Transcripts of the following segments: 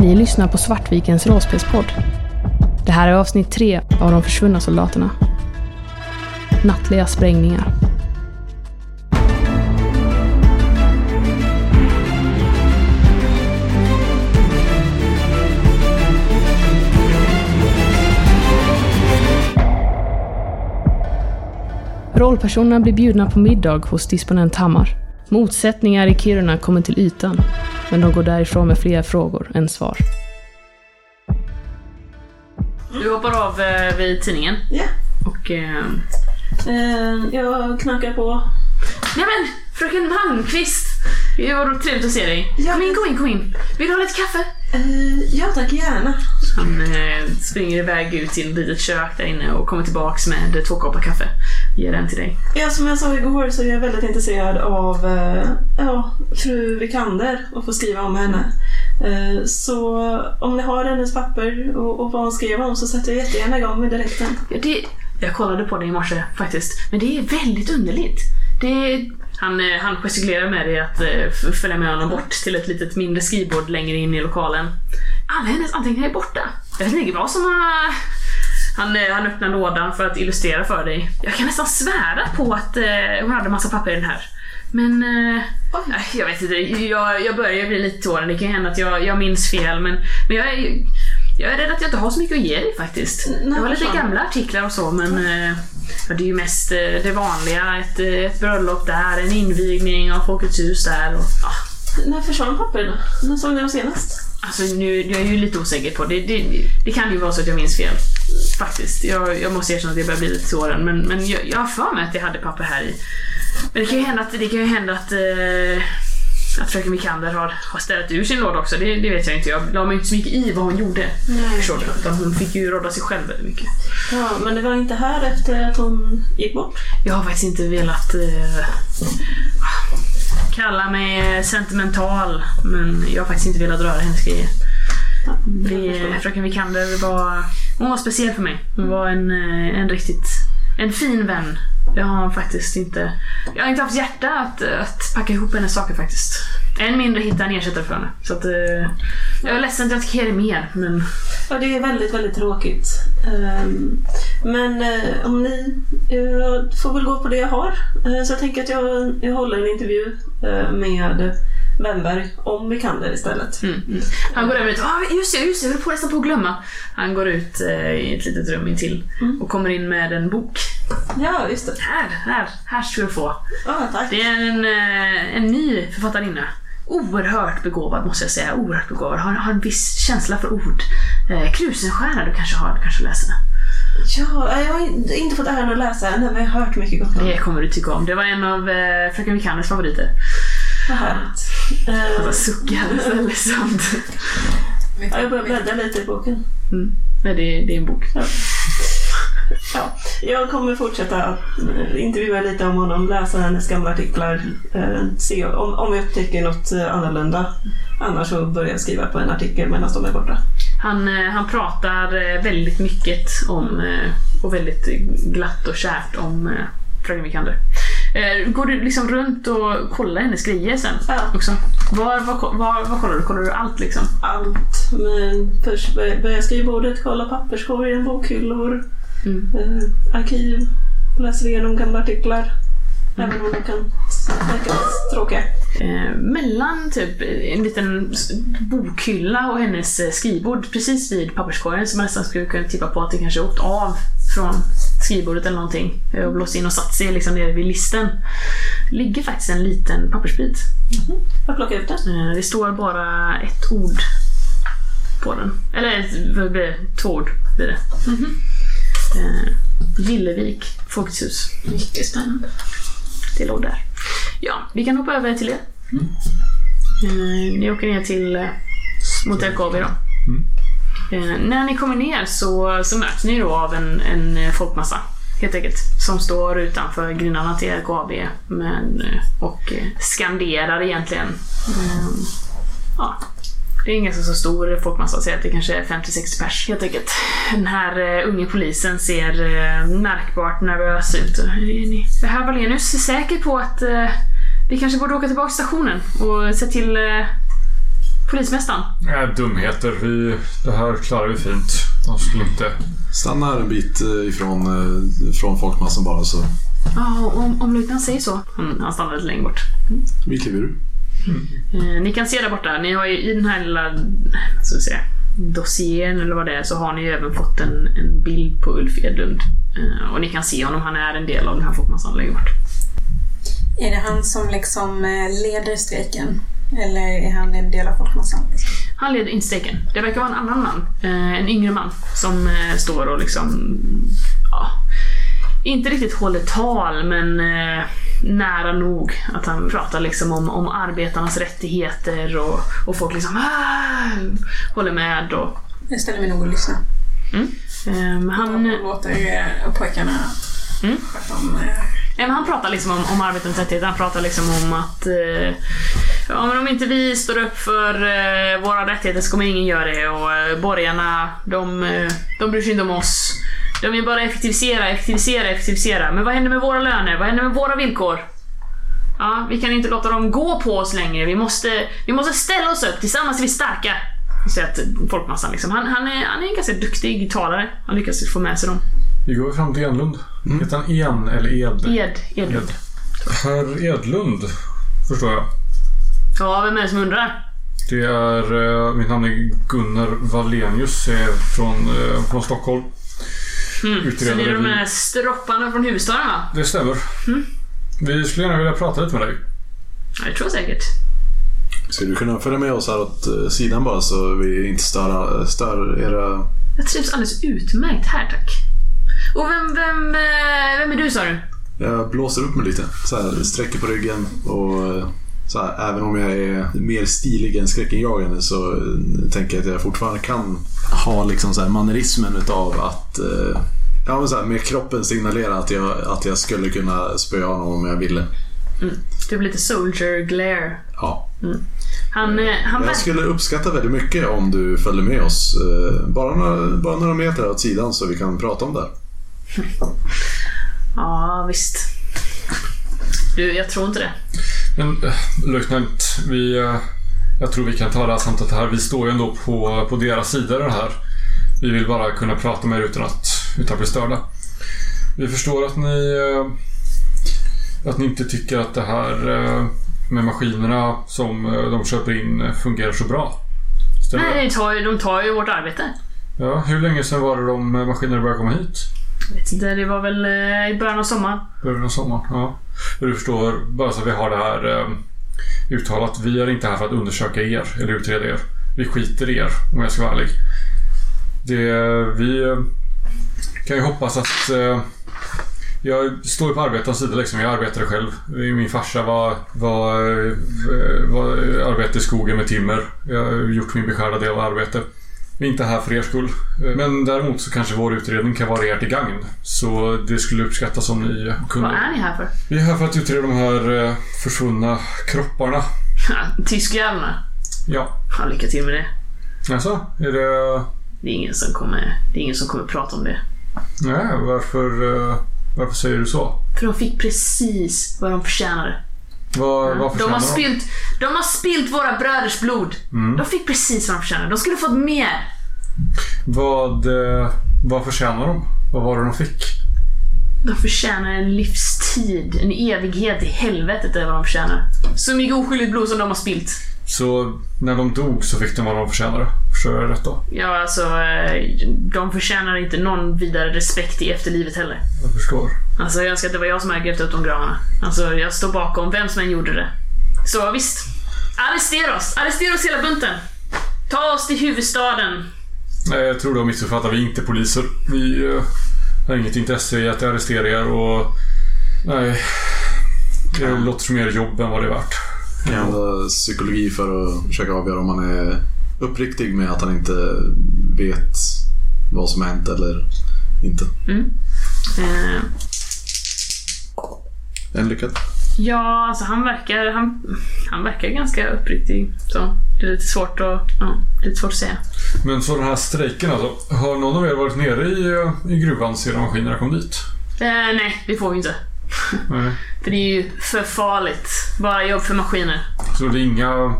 Ni lyssnar på Svartvikens rollspelspodd. Det här är avsnitt tre av De försvunna soldaterna. Nattliga sprängningar. Rollpersonerna blir bjudna på middag hos disponent Hammar. Motsättningar i Kiruna kommer till ytan, men de går därifrån med fler frågor än svar. Du hoppar av eh, vid tidningen Ja. och... Eh, Eh, jag knackar på. Nej men! Fröken Malmqvist! Det var trevligt att se dig. Ja. Kom in, kom in, kom in. Vill du ha lite kaffe? Eh, ja tack, gärna. Han eh, springer iväg ut till ett litet kök där inne och kommer tillbaks med två koppar kaffe. Ger den till dig. Ja, som jag sa igår så är jag väldigt intresserad av eh, ja, fru Vikander och få skriva om henne. Så om ni har hennes papper och, och vad hon skrev om så sätter jag jättegärna igång med direkten. Ja, det, jag kollade på det i morse faktiskt, men det är väldigt underligt. Det, han, eh, han gestikulerar med dig att eh, följa med honom bort till ett litet mindre skrivbord längre in i lokalen. Alla hennes anteckningar är borta. Jag vet inte vad som har... Han, eh, han öppnar lådan för att illustrera för dig. Jag kan nästan svära på att hon hade massa papper i den här. Men... Nej, jag vet inte, jag, jag börjar bli lite tåren. Det kan hända att jag, jag minns fel men, men jag är... Jag är rädd att jag inte har så mycket att ge dig faktiskt. Nej, det var lite gamla artiklar och så men eh, ja, det är ju mest eh, det vanliga. Ett, eh, ett bröllop där, en invigning av Folkets hus där. Och, ja. När försvann papperna? När såg ni dem senast? Alltså nu, jag är ju lite osäker på det. Det, det kan ju vara så att jag minns fel. Faktiskt. Jag, jag måste erkänna att jag börjar bli lite tåren men, men jag, jag har för mig att jag hade papper här i. Men det kan ju hända att, det kan ju hända att, eh, att fröken Vikander har, har ställt ur sin låda också. Det, det vet jag inte. Jag la mig inte så mycket i vad hon gjorde. Nej. Förstår du? Utan hon fick ju råda sig själv väldigt mycket. Ja, men det var inte här efter att hon gick bort? Jag har faktiskt inte velat eh, kalla mig sentimental, men jag har faktiskt inte velat röra hennes grejer. Ja, förstår. fröken Vikander var, hon var speciell för mig. Hon var en, eh, en riktigt, en fin vän. Jag har faktiskt inte, jag har inte haft hjärta att, att packa ihop hennes saker faktiskt. Än mindre hitta en ersättare för henne. Så att, eh, jag är ledsen att jag inte kan ge dig mer, men Ja, det är väldigt, väldigt tråkigt. Um, men eh, om ni jag får väl gå på det jag har. Uh, så jag tänker att jag, jag håller en intervju uh, med Wennberg om Vikander istället. Mm, mm. Han går över ut. Ah, just det, just det, jag höll på nästan på att glömma. Han går ut eh, i ett litet rum intill Mm. och kommer in med en bok. Ja, just det. Här, här, här ska du få. Ja, tack. Det är en, eh, en ny författarinna. Oerhört begåvad måste jag säga. Oerhört begåvad. Har, har en viss känsla för ord. Eh, Krusenstjärna du kanske har, du kanske läser den. Ja, jag har inte- fått äran att läsa än, men jag har hört mycket gott om Det det. kommer du tycka om. Det var en av eh, fröken Vikanders favoriter. Vad härligt. Jag suckar så ledsamt. ja, jag börjar bläddra lite i boken. Mm. Nej, det, är- det är en bok. Ja, jag kommer fortsätta att intervjua lite om honom, läsa hennes gamla artiklar, eh, se om, om jag upptäcker något eh, annorlunda. Annars så börjar jag skriva på en artikel medan de är borta. Han, eh, han pratar väldigt mycket om, och väldigt glatt och kärt om fröken Vikander. Eh, Går du liksom runt och kollar hennes grejer sen Ja. också? Var, var, var, var kollar du? Kollar du allt liksom? Allt. Men först bör- börjar jag skrivbordet, kolla papperskorgen, bokhyllor, Mm. eh, arkiv, läser igenom gamla artiklar. Även om de kan verka tråkiga. Eh, mellan typ en liten bokhylla och hennes eh, skrivbord precis vid papperskorgen som man nästan skulle kunna tippa på att det kanske åkt av från skrivbordet eller någonting eh, och blåst in och satt sig liksom nere vid listen. ligger faktiskt en liten pappersbit. Jag plockar ut den. Eh, Det står bara ett ord på den. Eller vad blir det? två ord blir det. Eh, Gillevik Folkets hus. Mycket spännande. Det låg där. Ja, vi kan hoppa över till er. Eh, ni åker ner till eh, mot LKAB då. Eh, när ni kommer ner så, så möts ni då av en, en folkmassa. Helt enkelt. Som står utanför grindarna till LKAB men, eh, och eh, skanderar egentligen. Eh, ja, det är en ganska så stor folkmassa, säg att det kanske är 50-60 pers helt enkelt. Den här unge polisen ser märkbart nervös ut. Är ni, är herr Wallenius säker på att vi kanske borde åka tillbaka till stationen och se till polismästaren. Nej, dumheter. Vi, det här klarar vi fint. De skulle inte... Stanna här en bit eh, ifrån eh, från folkmassan bara så Ja, om, om löjtnant säger så. Han, han stannar lite längre bort. vi kliver ur. Eh, ni kan se där borta, ni har ju i den här lilla, så att säga, dossieren eller vad det är, så har ni ju även fått en, en bild på Ulf Edlund. Eh, och ni kan se honom, han är en del av den här folkmassan längre bort. Är det han som liksom eh, leder strejken? Eller är han en del av folkmassan? Han leder inte strejken. Det verkar vara en annan man, eh, en yngre man, som eh, står och liksom, ja, inte riktigt håller tal, men eh, nära nog. Att han pratar liksom om, om arbetarnas rättigheter och, och folk liksom ah, håller med. Och, Jag ställer mig nog och lyssnar. ehm, han, Och låter pojkarna Mm. prata om... eh, Ja, men han pratar liksom om, om arbetarnas rättigheter. Han pratar liksom om att eh, ja, men om inte vi står upp för eh, våra rättigheter så kommer ingen göra det. Och eh, borgarna, de, eh, de bryr sig inte om oss. De vill bara effektivisera, effektivisera, effektivisera. Men vad händer med våra löner? Vad händer med våra villkor? Ja, vi kan inte låta dem gå på oss längre. Vi måste, vi måste ställa oss upp. Tillsammans är vi starka. Så att folkmassan liksom. Han, han, är, han är en ganska duktig talare. Han lyckas få med sig dem. Vi går fram till Enlund. Heter han En eller Ed? Ed, Edlund. Herr Edlund, förstår jag. Ja, vem är det som undrar? Det är... Eh, mitt namn är Gunnar Wallenius. Jag är från, eh, från Stockholm. Mm. Så Utredare det är de här stropparna från huvudstaden va? Det stämmer. Mm. Vi skulle gärna vilja prata lite med dig. Ja, det tror jag säkert. Skulle du kunna följa med oss här åt eh, sidan bara så vi inte stör, stör era... Jag trivs alldeles utmärkt här tack. Och vem, vem, vem är du sa du? Jag blåser upp mig lite. Så här, sträcker på ryggen och så här, även om jag är mer stilig än skräckinjagande så eh, tänker jag att jag fortfarande kan ha liksom så här mannerismen utav att eh, ja, men så här, med kroppen signalera att jag, att jag skulle kunna spöa honom om jag ville. Typ lite soldier glare. Ja. Han, eh, han Jag skulle uppskatta väldigt mycket om du följde med oss. eh, Bara några, bara några meter åt sidan så vi kan prata om det. Ja, visst. Du, jag tror inte det. Men eh, löjtnant, vi... eh, Jag tror vi kan ta det här samtalet här. Vi står ju ändå på, på deras sida det här. Vi vill bara kunna prata med er utan att, utan att bli störda. Vi förstår att ni... eh, Att ni inte tycker att det här med maskinerna som de köper in fungerar så bra. Stämmer? Nej, de tar, ju, de tar ju vårt arbete. Ja, hur länge sedan var det de maskinerna började komma hit? Jag vet inte, det var väl i början av sommaren. Början av sommaren, ja. Du förstår, bara så att vi har det här eh, uttalat. Vi är inte här för att undersöka er eller utreda er. Vi skiter i er, om jag ska vara ärlig. Det, vi eh, kan ju hoppas att... Eh, jag står ju på arbetarens sida liksom. Jag arbetade själv. Min farsa var, var, eh, var, eh, var arbetade i skogen med timmer. Jag har gjort min beskärda del av arbete. Vi är inte här för er skull. Men däremot så kanske vår utredning kan vara er till gagn. Så det skulle uppskattas om ni kunde... Vad är ni här för? Vi är här för att utreda de här eh, försvunna kropparna. Tyskjävlarna. Ja. Ja, lycka till med det. Alltså, är det... Det är ingen som kommer, det är ingen som kommer prata om det. Nej, varför, eh, varför säger du så? För de fick precis vad de förtjänade. Vad, vad De har, spilt, de har spilt våra bröders blod. Mm. De fick precis vad de förtjänade. De skulle fått mer. Vad, eh, vad förtjänar de? Vad var det de fick? De förtjänar en livstid, en evighet i helvetet är vad de förtjänar. Så mycket oskyldigt blod som de har spilt. Så när de dog så fick de vad de förtjänade. Förstår jag rätt då? Ja, alltså, eh, de förtjänar inte någon vidare respekt i efterlivet heller. Jag förstår. Alltså, jag önskar att det var jag som hade grävt upp de gravarna. Alltså, jag står bakom vem som än gjorde det. Så visst. Arrestera oss! Arrestera oss hela bunten! Ta oss till huvudstaden. Nej, jag tror du har missuppfattat. Vi är inte poliser. Vi eh, har inget intresse i att arrestera er och... Nej. Det låter som mer jobb än vad det är värt. Använder psykologi för att försöka avgöra om man är uppriktig med att han inte vet vad som har hänt eller inte. Eh, En lyckad. ja, alltså han verkar, han, han verkar ganska uppriktig. Så det är lite svårt att, ja, det är lite svårt att säga. Men så den här strejken alltså. Har någon av er varit nere i, eh, i gruvan sedan maskinerna kom dit? Eh, nej, det får vi inte. Nej. För det är ju för farligt. Bara jobb för maskiner. Så det är inga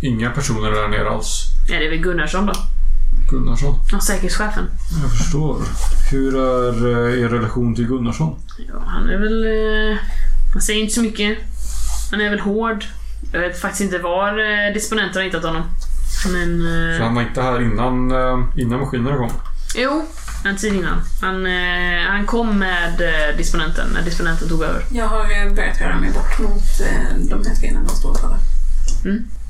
inga personer där nere alls. Ja, det är väl Gunnarsson då. Gunnarsson. Ja, säkerhetschefen. Jag förstår. Hur är eh, er relation till Gunnarsson? Ja, han är väl... Eh, han säger inte så mycket. Han är väl hård. Jag vet faktiskt inte var eh, disponenten har hittat honom. Men... Eh, För han var inte här innan, eh, innan maskinerna kom. jo, en tid innan. Han, eh, han kom med eh, disponenten när disponenten tog över. Jag har eh, börjat röra mig bort mot eh, de här treorna de står och pratar.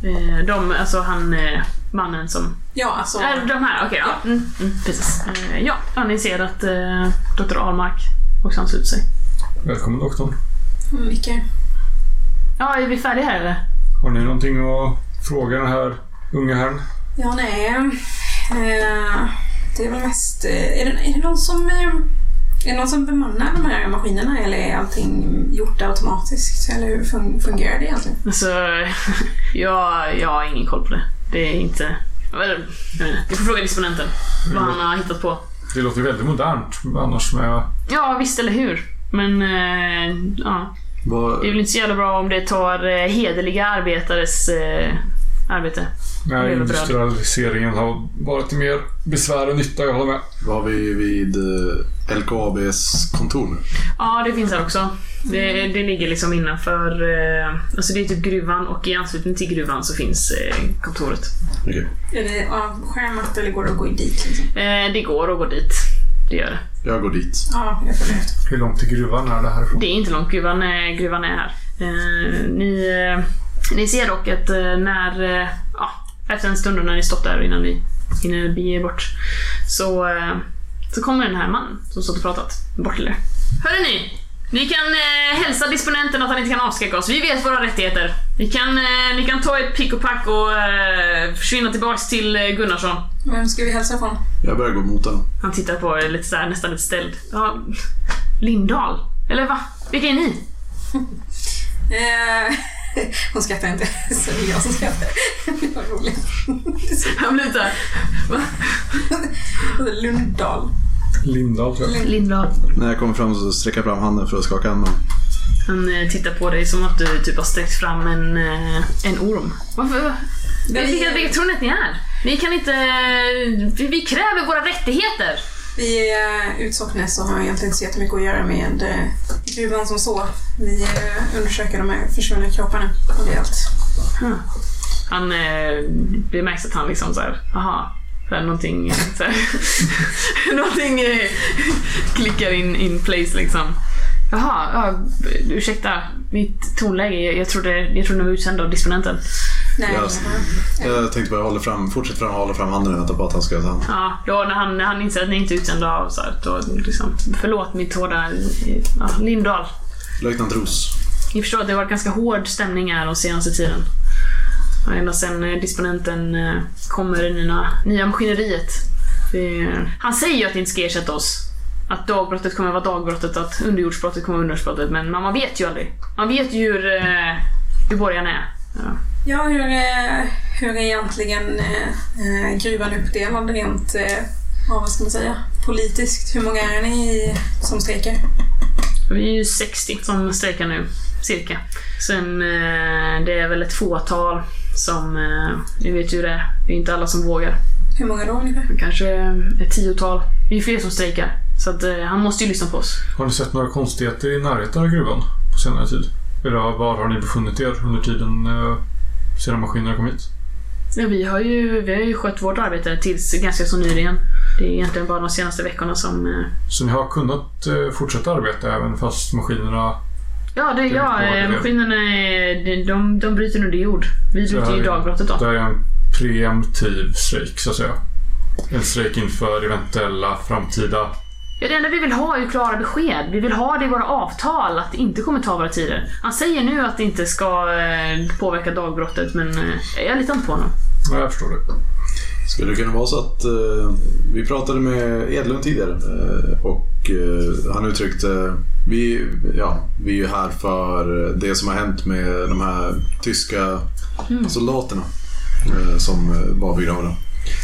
Eh, de, alltså han, eh, mannen som... Ja, alltså... Äh, de här, okej. ja. Mm, mm, precis. Eh, ja, ja, ni ser att eh, Dr. Ahlmark också ansluter sig. Välkommen doktorn. Mycket. Ja, är vi färdiga här eller? Har ni någonting att fråga den här unga herrn? Ja, nej. Eh, det är väl mest... Eh, är, det, är det någon som... Eh, är det någon som bemannar de här maskinerna eller är allting gjort automatiskt? Eller hur fun- fungerar det egentligen? Alltså, jag, jag har ingen koll på det. Det är inte... Vi får fråga disponenten vad han har hittat på. Det låter väldigt modernt annars med... Ja, visst eller hur. Men, eh, ja. Vad, Det är väl inte så jävla bra om det tar hederliga arbetares eh, arbete. bröd. industrialiseringen har varit till mer besvär än nytta, jag håller med. vad har vi vid eh, LKABs kontor nu? Ja, det finns här också. Det, det ligger liksom innanför... Eh, alltså det är typ gruvan och i anslutning till gruvan så finns eh, kontoret. Okej. Är det avskärmat eller går det att gå dit? Liksom? Det går att gå dit. Det gör det. Jag går dit. Ja, jag följer efter. Hur långt till gruvan är det härifrån? Det är inte långt. Gruvan är, gruvan är här. Ni, ni ser dock att eh, när... Eh, ja, efter en stund när ni stått där innan ni hinner bege bort så, eh, så kommer den här mannen som stått och pratat bort till er. Hörrni! ni! Ni kan eh, hälsa disponenten att han inte kan avskräcka oss. Vi vet våra rättigheter. Ni kan, eh, ni kan ta ett pick och pack och eh, försvinna tillbaks till eh, Gunnarsson. Vem ska vi hälsa från? Jag börjar gå mot den. Han tittar på er lite såhär, nästan lite ställd. Ja, Lindahl? Eller va? Vilka är ni? Eh, hon skrattar inte, så det är jag som skrattar. Det var roligt. Han lite va? Lundahl. Lindahl tror jag. Lindahl. När jag kommer fram så sträcker jag fram handen för att skaka hand med honom. Han eh, tittar på dig som att du typ har sträckt fram en, eh, en orm. Varför? Vilka, vilka tror ni att ni är? Ni kan inte... Vi, vi kräver våra rättigheter! Vi är Utsocknes och har egentligen inte så jättemycket att göra med eh, gruvan som så. Vi eh, undersöker de här försvunna kropparna och det är allt. Han... Eh, det märks att han liksom såhär, aha. Så här, någonting, så här, någonting eh, klickar in, in place liksom. Jaha, ja, ursäkta mitt tonläge. Jag, jag trodde, jag trodde ni var utsända av disponenten. Nej, Yes. Jag tänkte bara hålla fram, fortsätta fram, hålla fram handen och vänta på att han ska ta hand. Ja, då när han, när han inser att ni inte är utsända av så här, då liksom, förlåt mitt hårda... Ja, Lindahl. Löjtnant Ros. Ni förstår att det har varit ganska hård stämning här den senaste tiden. Ända sen eh, disponenten eh, kommer i nya, nya maskineriet. Det, han säger ju att ni inte ska ersätta oss. Att dagbrottet kommer vara dagbrottet, att underjordsbrottet kommer vara underjordsbrottet. Men man, man vet ju aldrig. Man vet ju hur, eh, hur borgarna är. Ja. Ja, hur, eh, hur är egentligen eh, eh, gruvan uppdelad rent, eh, vad ska man säga, politiskt? Hur många är ni i, som strejkar? Vi är ju 60 som strejkar nu, cirka. Sen eh, det är väl ett fåtal som, eh, ni vet ju hur det är. Det är inte alla som vågar. Hur många då ungefär? Kanske ett tiotal. Vi är fler som strejkar. Så att eh, han måste ju lyssna på oss. Har ni sett några konstigheter i närheten av gruvan på senare tid? Eller var har ni befunnit er under tiden eh, sedan maskinerna kom hit? Ja, vi, har ju, vi har ju skött vårt arbete tills ganska så nyligen. Det är egentligen bara de senaste veckorna som... eh, Så ni har kunnat eh, fortsätta arbeta även fast maskinerna... Ja, det, ja maskinerna är, de, de, bryter under jord. Vi Så bryter här ju dagbrottet då. Det är en preemptiv strejk så att säga. En strejk inför eventuella framtida... Ja, det enda vi vill ha är ju klara besked. Vi vill ha det i våra avtal att det inte kommer ta våra tider. Han säger nu att det inte ska eh, påverka dagbrottet, men eh, jag litar inte på honom. Ja, jag förstår det. Skulle det kunna vara så att eh, vi pratade med Edlund tidigare eh, och eh, han uttryckte vi, ja, vi är ju här för det som har hänt med de här tyska soldaterna eh, som var begravda.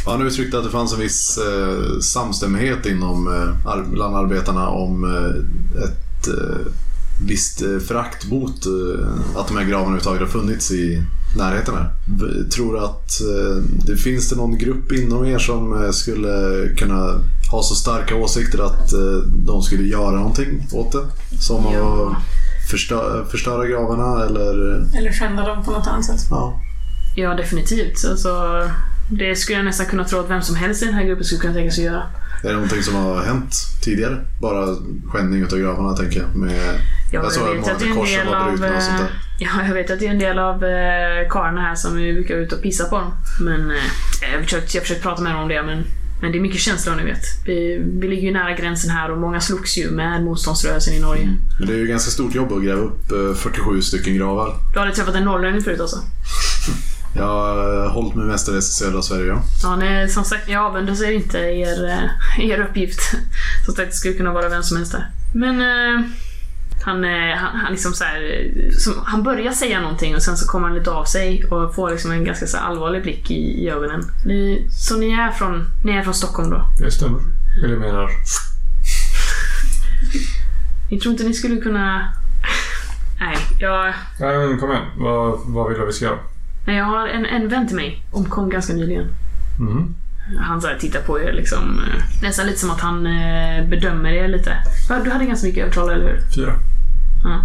Och Han uttryckte att det fanns en viss eh, samstämmighet inom eh, ar- bland arbetarna om eh, ett eh, visst eh, förakt mot eh, att de här gravarna överhuvudtaget har funnits i, närheten här. V- Tror du att eh, det finns det någon grupp inom er som eh, skulle kunna ha så starka åsikter att eh, de skulle göra någonting åt det? Som Ja. att förstö- förstöra gravarna eller... Eller skända dem på något annat sätt. Ja. Ja, definitivt. Så, så, det skulle jag nästan kunna tro att vem som helst i den här gruppen skulle kunna tänka sig att göra. Är det någonting som har hänt tidigare? Bara skändning utav gravarna tänker jag. Med, Ja, jag jag vet att det är en del av... eh. Ja, jag vet att det är en del av eh, karlarna här som brukar ut och pissa på dem. Men eh, jag har försökt, jag har försökt prata med dem om det, men, men det är mycket känslor ni vet. Vi, vi ligger ju nära gränsen här och många slogs ju med motståndsrörelsen i Norge. Men det är ju ganska stort jobb att gräva upp eh, 47 stycken gravar. Du hade träffat en norrlänning förut alltså? Jag har hållit mig mestadels i södra Sverige. Ja. Ja, nej, som sagt, jag avundas inte er, eh, er uppgift. Som sagt, det skulle kunna vara vem som helst där. Men eh, han, eh, han, han liksom så här, eh, som, han börjar säga någonting och sen så kommer han lite av sig och får liksom en ganska så allvarlig blick i, i ögonen. Ni, så ni är, från, ni är från Stockholm då? Det stämmer. Eller menar... Ni tror inte ni skulle kunna... Nej, jag, Nej men kom igen. Vad, vad vill du att vi ska göra? Nej, jag har en, en vän till mig. Omkom ganska nyligen. Mhm. Han så här tittar på er liksom. eh, Nästan lite som att han eh, bedömer er lite. Ja, Du hade ganska mycket övertal, eller hur? Fyra. Ja.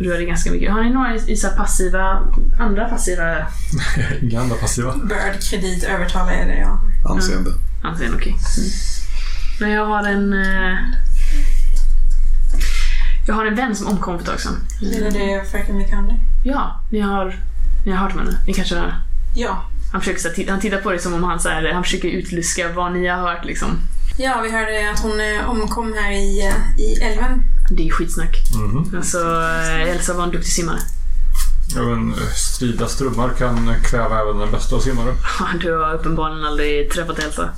Du hade ganska mycket. Har ni några i, så här passiva, andra passiva Inga andra passiva. Bird, kredit, övertala är det ja. Anseende. anseenden? Okej. Mm. Men jag har en... Eh, jag har en vän som omkom för ett tag sedan. Gäller det fröken Vikander? Ja, ni har, ni har hört om henne. Ni kanske har... Ja. Han, försöker, så han tittar på dig som om han, så här, han försöker utluska vad ni har hört. Liksom. Ja, vi hörde att hon eh, omkom här i, eh, i älven. Det är skitsnack. Mhm. Alltså, eh, Elsa var en duktig simmare. Ja, men, strida strömmar kan kväva även den bästa av simmare. Du har uppenbarligen aldrig träffat Elsa.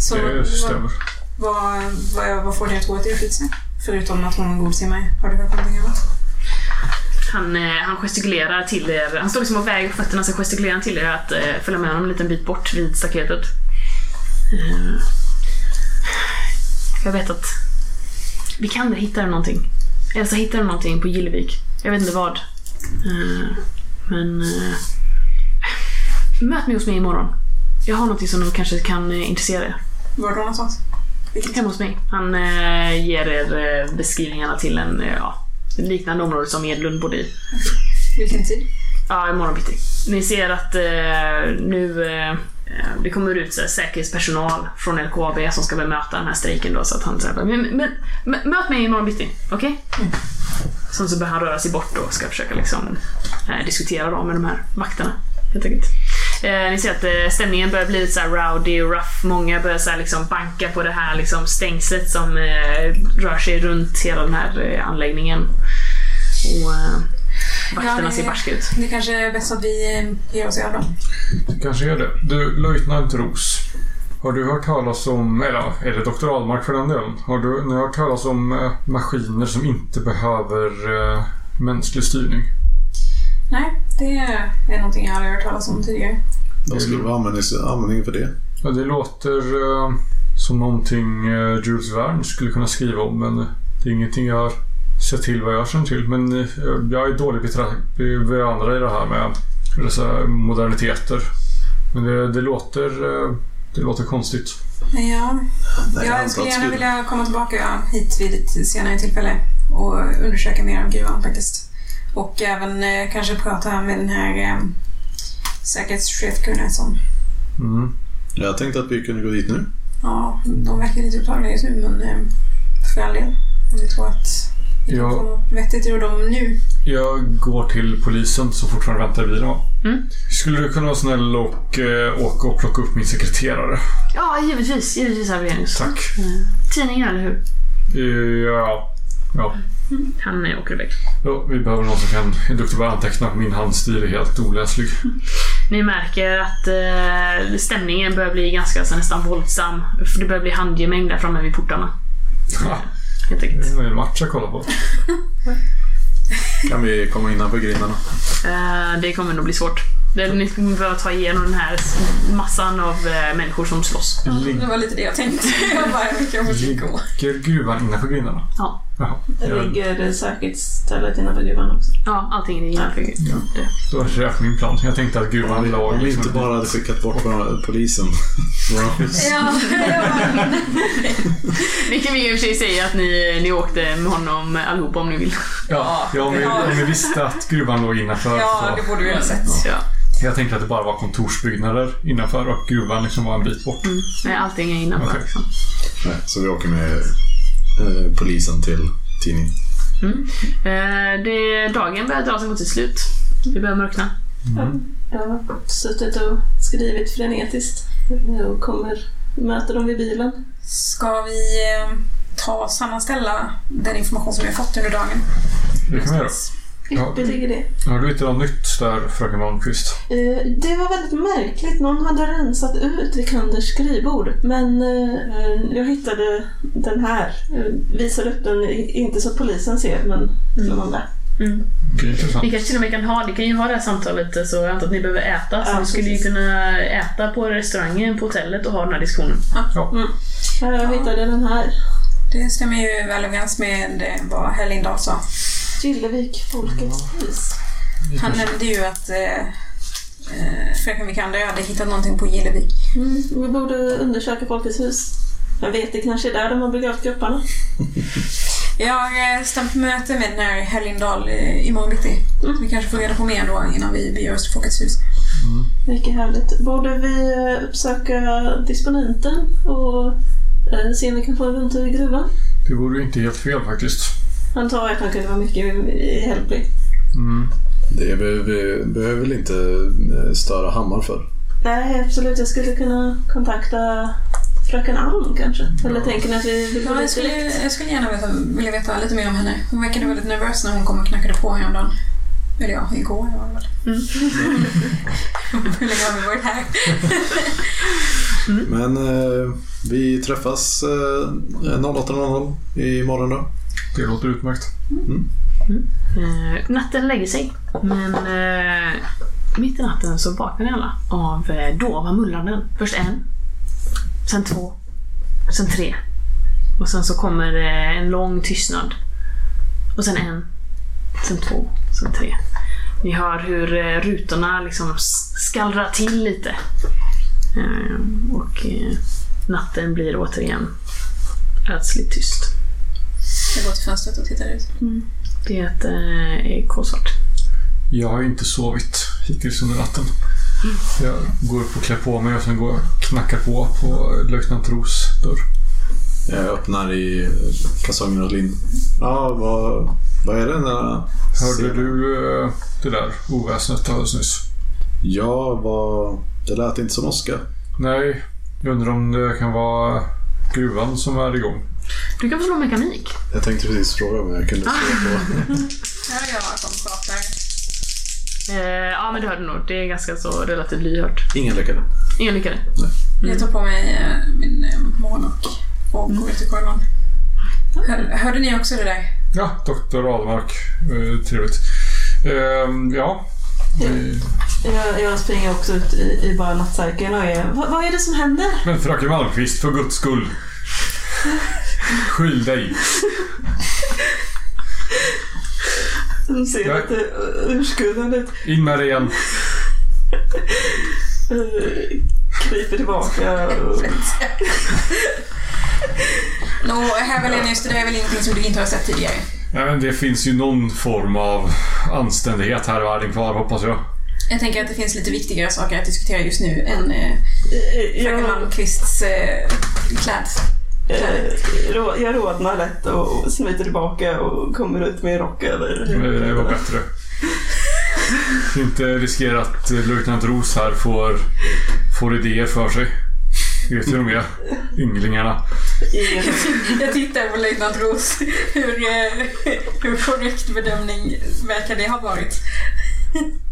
Så Det stämmer. vad, vad, vad får det att gå till skitsnack? Förutom att hon är en god simmare. Har du hört någonting annat? Han, eh, han gestikulerar till er. Han står liksom och väger på fötterna, så gestikulerar han till er att eh, följa med honom en liten bit bort vid staketet. Eh, jag vet att vi kan hitta någonting. Elsa hittade någonting på Gillevik. Jag vet inte vad. Eh, men... Eh, möt mig hos mig imorgon. Jag har någonting som kanske kan eh, intressera er. Var då någonstans? Hemma hos mig. Han ger er beskrivningarna till en ja, liknande område som Edlund bodde i. Vilken tid? Ja, imorgon bitti. Ni ser att eh, nu eh, det kommer ut så här, säkerhetspersonal från LKAB som ska bemöta den här strejken då. Så att han säger men, men, möt mig imorgon bitti, okej? Sen så börjar han röra sig bort och ska försöka liksom eh, diskutera då med de här vakterna. Helt enkelt. Eh, ni ser att eh, stämningen börjar bli lite så här rowdy och rough. Många börjar så här, liksom banka på det här liksom, stängslet som eh, rör sig runt hela den här eh, anläggningen. Och eh, vakterna Ja, det- ser barska ut. Det kanske är bäst att vi eh, ger oss av då. Det kanske är det. Du, löjtnant Ros. Har du hört talas om, eller är det doktor Ahlmark för den delen? Har du, har hört talas om eh, maskiner som inte behöver eh, mänsklig styrning? Nej, det är någonting jag aldrig hört talas om tidigare. Vad skulle vara användning- användning för det? Ja, det låter eh, som någonting eh, Jules Verne skulle kunna skriva om men det är ingenting jag har sett till vad jag känner till. Men eh, jag är dålig bevandrad i det här med dessa moderniteter. Men det, det, låter, eh, det låter konstigt. Ja, Nej, jag skulle gärna vilja komma tillbaka hit vid ett senare tillfälle och undersöka mer av gruvan faktiskt. Och även eh, kanske prata med den här eh, säkerhetschef Gunnarsson. Mm. Jag tänkte att vi kunde gå dit nu. Ja, de verkar lite upptagna just nu men eh, för all del. Om vi tror att vi kan få något vettigt ur dem nu. Jag går till polisen som fortfarande väntar i bilen. va? Mm. Skulle du kunna vara snäll och eh, åka och plocka upp min sekreterare? Ja, givetvis. Givetvis Aurelius. Tack. Tidningen, eller hur? Eh, ja. Ja. Han åker iväg. ja. Vi behöver någon som kan, är duktig på att anteckna. Min handstil är helt oläslig. Ni märker att eh, stämningen börjar bli ganska så nästan våldsam. För det börjar bli handgemäng där framme vid portarna. Ha, Helt det enkelt. är en match att kolla på. Kan vi komma innanför grindarna? Eh, det kommer nog bli svårt. Ni kommer behöva ta igenom den här massan av eh, människor som slåss. Det var lite det jag tänkte. Jag bara, jag gå? Ligger gruvan innanför grindarna? Ja. Jaha. Det Ja, ligger säkerhetsstället innanför gruvan också. Ja, allting är innanför. Ja. Det. då är det min plan. Jag tänkte att gruvan Om låg... vi liksom- inte bara hade skickat bort polisen. Ja, kan ju i och för sig säga att ni, ni åkte med honom allihopa om ni vill. Ja, ja, om, vi, Ja. om vi visste att gruvan låg innanför. ja, så. det borde du ha sett. Ja. Jag tänkte att det bara var kontorsbyggnader innanför och gruvan liksom var en bit bort. Mm. Nej, allting är innanför. Okej. Liksom. Nej, så vi åker med eh, polisen till tidning. Eh, det, dagen börjar dra sig mot sitt slut. Det börjar mörkna. Jag har suttit och skrivit frenetiskt. Och kommer möta dem vid bilen. Ska vi eh, ta och sammanställa den information som vi har fått under dagen? Det kan vi göra. Ligger det. Har du hittat något nytt där, fröken Malmqvist? Eh, Det var väldigt märkligt. Någon hade rensat ut Vikanders skrivbord. Men eh, jag hittade den här. Eh, Visar upp den, inte så att polisen ser, men som andra. Mm. Det är intressant. Ni kanske till och med kan ha, ni kan ju ha det här samtalet eh, så jag antar att ni behöver äta. Så Ja, ni skulle ju kunna äta på restaurangen på hotellet och ha den här diskussionen. Ja. Ja, jag hittade den här. Det stämmer ju väl överens med vad herr Lindahl sa. Gillevik, Folkets hus. Han nämnde ju att eh, eh, fröken Vikander hade hittat någonting på Gillevik. Mm, vi borde undersöka Folkets hus. Jag vet, det kanske är där de har begravt kropparna. Jag har eh, stämt möte med den här herr Lindahl eh, imorgon bitti. Så vi kanske får reda på mer då innan vi beger oss till Folkets hus. Mycket härligt. Borde vi uppsöka disponenten och se om vi kan få en rundtur i gruvan? Det vore ju inte helt fel faktiskt. Han tar att han kunde vara mycket hjälplig. Mm. Det behöver vi behöver väl inte eh, störa Hammar för. Nej, absolut. Jag skulle kunna kontakta fröken Alm kanske. Eller tänker ni att vi vill Ja, jag, skulle, jag skulle gärna veta, vilja veta lite mer om henne. Hon verkade väldigt nervös när hon kom och knackade på häromdagen. Eller ja, igår var det väl. Hur länge har vi varit här? Men eh, vi träffas eh, 08.00 imorgon då. Det låter utmärkt. Eh, natten lägger sig, men eh, mitt i natten så vaknar ni alla av eh, dova mullranden. Först en, sen två, sen tre. Och sen så kommer eh, en lång tystnad. Och sen en, sen två, sen tre. Ni hör hur eh, rutorna liksom skallrar till lite. Eh, och eh, natten blir återigen ödsligt tyst. Jag går till fönstret och tittar ut. Det eh, är kolsvart. Jag har inte sovit hittills under natten. Jag går upp och klär på mig och sen går jag och knackar på på löjtnant Ros dörr. Jag öppnar i eh, kalsongerna och lin. Ja, vad, vad är det där? Hörde du eh, det där oväsnet alldeles nyss? Ja, vad... Det lät inte som Oskar. Nej, jag undrar om det kan vara gruvan som är igång. Du kan få slå mekanik. Jag tänkte precis fråga om jag kunde slå på... Här är jag som pratar. Eh, ja, men du hörde nog. Det är ganska så relativt lyhört. Ingen lyckade. Ingen lyckade. Jag tar på mig eh, min eh, och går ut i korridoren. Hör, hörde ni också det där? Ja, doktor Ahlmark. Eh, trevligt. Ehm, ja. Vi- Jag, jag springer också ut i, i bara nattsärken och är... Vad, vad är det som händer? Men fröken Malmqvist, för guds skull. Skyll dig. De ser Nej. lite urskuldande ut. In med det igen. Eh, kryper tillbaka och... Nå, herr Wallenius, det där är väl ingenting som du inte har sett tidigare? Ja, men det finns ju någon form av anständighet här i världen kvar, hoppas jag. Jag tänker att det finns lite viktigare saker att diskutera just nu än eh, Eh, fröken Jag, Malmqvists eh, kläd. eh, rå- jag rodnar lätt och smiter tillbaka och kommer ut med en rock över Det var bättre. Inte riskera att löjtnant Ros här får, får idéer för sig. Vet ju de är. Ynglingarna. Jag tittar på löjtnant Ros. Hur, eh, hur korrekt bedömning verkar det ha varit?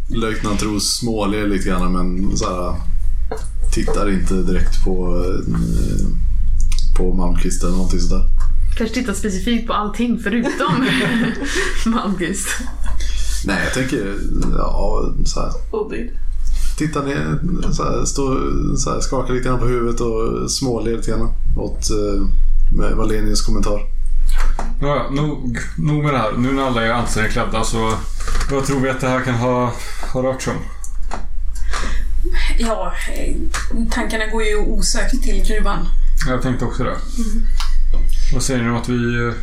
Löjtnant Ros småler lite grann men så här, tittar inte direkt på, eh, på Malmqvist eller någonting sådär. Kanske titta specifikt på allting förutom Malmqvist. Nej, jag tänker ja, så här. Tittar ner, så här, står, så här, skakar lite grann på huvudet och småler lite grann åt eh, Valenius kommentar. Ja, nog, nog med det här. Nu när alla är anständigt klädda så vad tror vi att det här kan ha, ha rört sig om? Ja, eh, tankarna går ju osökt till gruvan. Jag tänkte också det. Vad säger ni om att vi eh,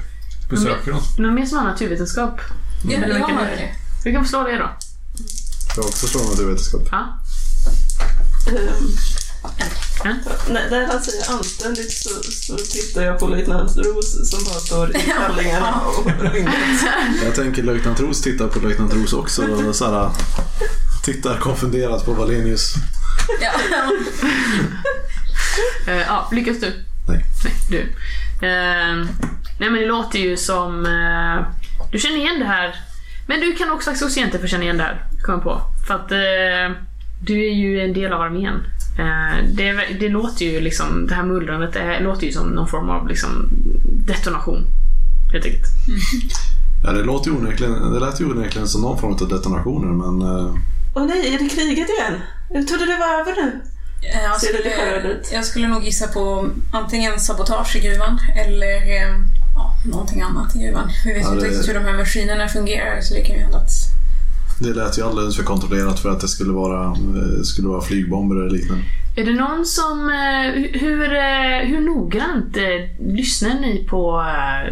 besöker dem? Någon mer som har naturvetenskap? Ja, Eller jag har det? Vi kan få slå det då. Jag också slår naturvetenskap. Ja. Um, när, när han säger anständigt så, så tittar jag på löjtnant Ros som bara står i kallingarna och. Jag tänker löjtnant Ros tittar på löjtnant Ros också och så här, tittar konfunderat på Valenius. Ja. Eh, ja, lyckas du? Nej. Nej, du. Eh, nej men det låter ju som... eh, du känner igen det här. Men du kan också också egentligen få känna igen det här, kom på. För att eh, du är ju en del av armén. Eh, det, det låter ju liksom, det här mullrandet det låter ju som någon form av liksom detonation. Helt enkelt. Ja, det, låter ju onekligen, det lät ju onekligen som någon form av detonationer men eh, Åh nej, är det kriget igen? Jag trodde det var över nu. Jag Ser det lite skulle, jag skulle nog gissa på antingen sabotage i gruvan eller eh, ja, någonting annat i gruvan. Vi vet Ja, ju inte det- riktigt hur de här maskinerna fungerar så det kan ju hända att det lät ju alldeles för kontrollerat för att det skulle vara, eh, skulle vara flygbomber eller liknande. Är det någon som... Eh, hur, eh, hur noggrant lyssnade lyssnar ni på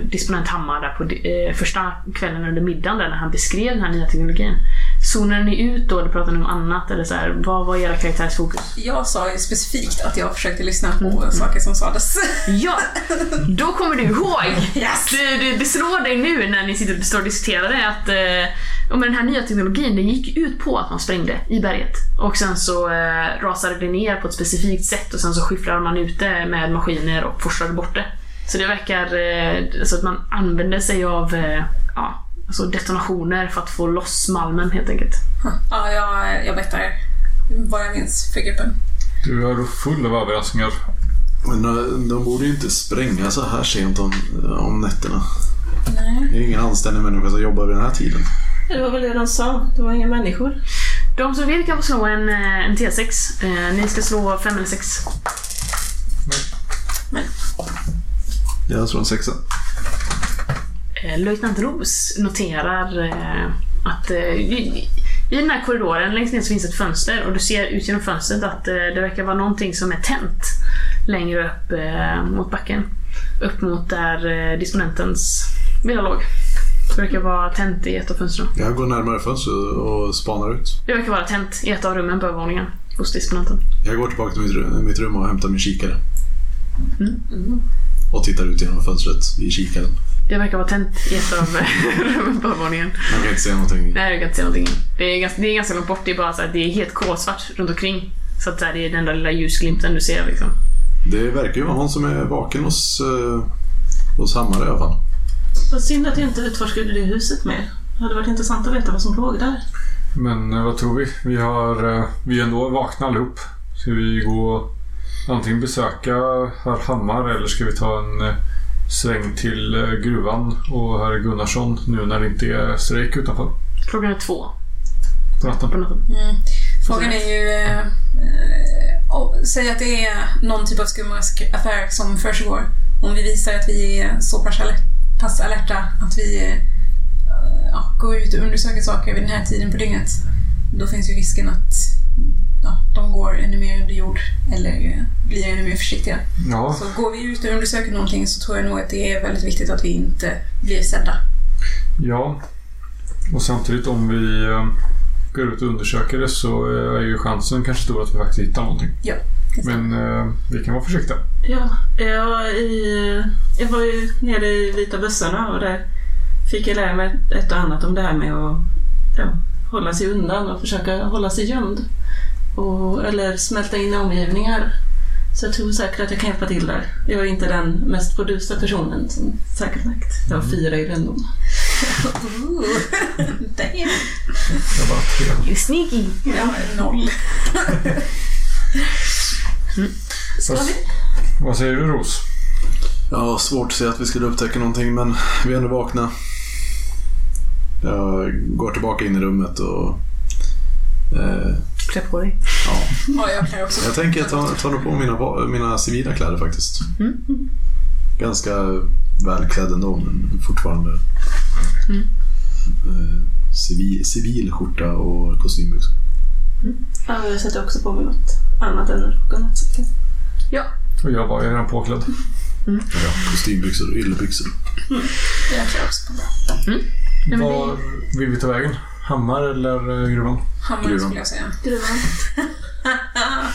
disponent Hammar där på första kvällen under middagen där när han beskrev den här nya teknologin? Zonade ni ut då eller pratade ni om annat? Eller så här, vad var era karaktärers fokus? Jag sa ju specifikt att jag försökte lyssna på saker som sades. Ja, då kommer du ihåg! Yes! Det, det, det slår dig nu när ni sitter och står och diskuterar det att eh, men den här nya teknologin den gick ut på att man sprängde i berget. Och sen så eh, rasade det ner på ett specifikt sätt och sen så skiffrade man ut det med maskiner och forslade bort det. Så det verkar eh, så att man använder sig av eh, ja, alltså detonationer för att få loss malmen helt enkelt. Ja, jag, jag berättar vad jag minns för gruppen. Du är full av överraskningar. Men eh, de borde ju inte spränga så här sent om, om nätterna. Nej. Det är ingen anständig människa som jobbar vid den här tiden. Det var väl det de sa, det var inga människor. De som vill kan få slå en, eh, en T6. Eh, ni ska slå 5 eller 6. Jag tror en sexa. Eh, Löjtnant Ros noterar eh, att eh, i, i den här korridoren längst ner så finns ett fönster och du ser ut genom fönstret att det verkar vara någonting som är tänt längre upp mot backen. Upp mot där disponentens villa låg. Det verkar vara tänt i ett av fönstren. Jag går närmare fönstret och spanar ut. Det verkar vara tänt i ett av rummen på övervåningen hos disponenten. Jag går tillbaka till mitt rum, och hämtar min kikare. Mm. Och tittar ut genom fönstret i kikaren. Det verkar vara tänt i ett av rummen på övervåningen. Man kan inte se någonting. Nej, du kan inte se någonting. Det är ganska, det är ganska långt bort. Det är bara så att det är helt kolsvart runt omkring. Så att så här, det är den enda lilla ljusglimten du ser liksom. Det verkar ju vara någon som är vaken hos, uh, hos Hammar i alla fall. Vad synd att jag inte utforskade det huset mer. Det hade varit intressant att veta vad som låg där. Men eh, vad tror vi? Vi, har, eh, vi är ändå vakna allihop. Ska vi gå antingen besöka herr Hammar eller ska vi ta en eh, sväng till eh, gruvan och herr Gunnarsson nu när det inte är strejk utanför Klockan är två på natten? på natten. Mm. Frågan är ju... Eh, eh, oh, säg att det är någon typ av skumaffär som försiggår. Om vi visar att vi är så pass, alert, pass alerta att vi eh, ja, går ut och undersöker saker vid den här tiden på dygnet. Då finns ju risken att ja, de går ännu mer under jord eller eh, blir ännu mer försiktiga. Ja, Så går vi ut och undersöker någonting så tror jag nog att det är väldigt viktigt att vi inte blir sedda. ja. Och samtidigt om vi eh, går ut och undersöker det så eh, är ju chansen kanske stor att vi faktiskt hittar någonting. Ja. Men eh, vi kan vara försiktiga. Ja, jag, i, jag var ju nere i Vita bussarna och där fick jag lära mig ett och annat om det här med att ja, hålla sig undan och försöka hålla sig gömd. Och, eller smälta in i omgivningar. Så jag tror säkert att jag kan hjälpa till där. Jag är inte den mest produsa personen som säkerhetsvakt. Jag har fyra i rännor. Ooh. Damn. Jag bara tre. You sneaky! Ja, noll. Vad, vad säger du Ros? Ja, svårt att säga att vi skulle upptäcka någonting men vi är ändå vakna. Jag går tillbaka in i rummet och... Eh, Klä på dig. Ja, jag klär också Jag tänker ta, ta nog på mina, mina civila kläder faktiskt. Ganska välklädd ändå, men fortfarande eh, civil, civil skjorta och kostymbyxor. Ja, jag sätter också på mig något annat än rocken. Ja. Och jag var ju redan påklädd. Ja, kostymbyxor och yllebyxor. Jag klär också på det- Var vill vi ta vägen? Hammar eller eh, gruvan? Hammare Gruvan. skulle jag säga. Gruvan.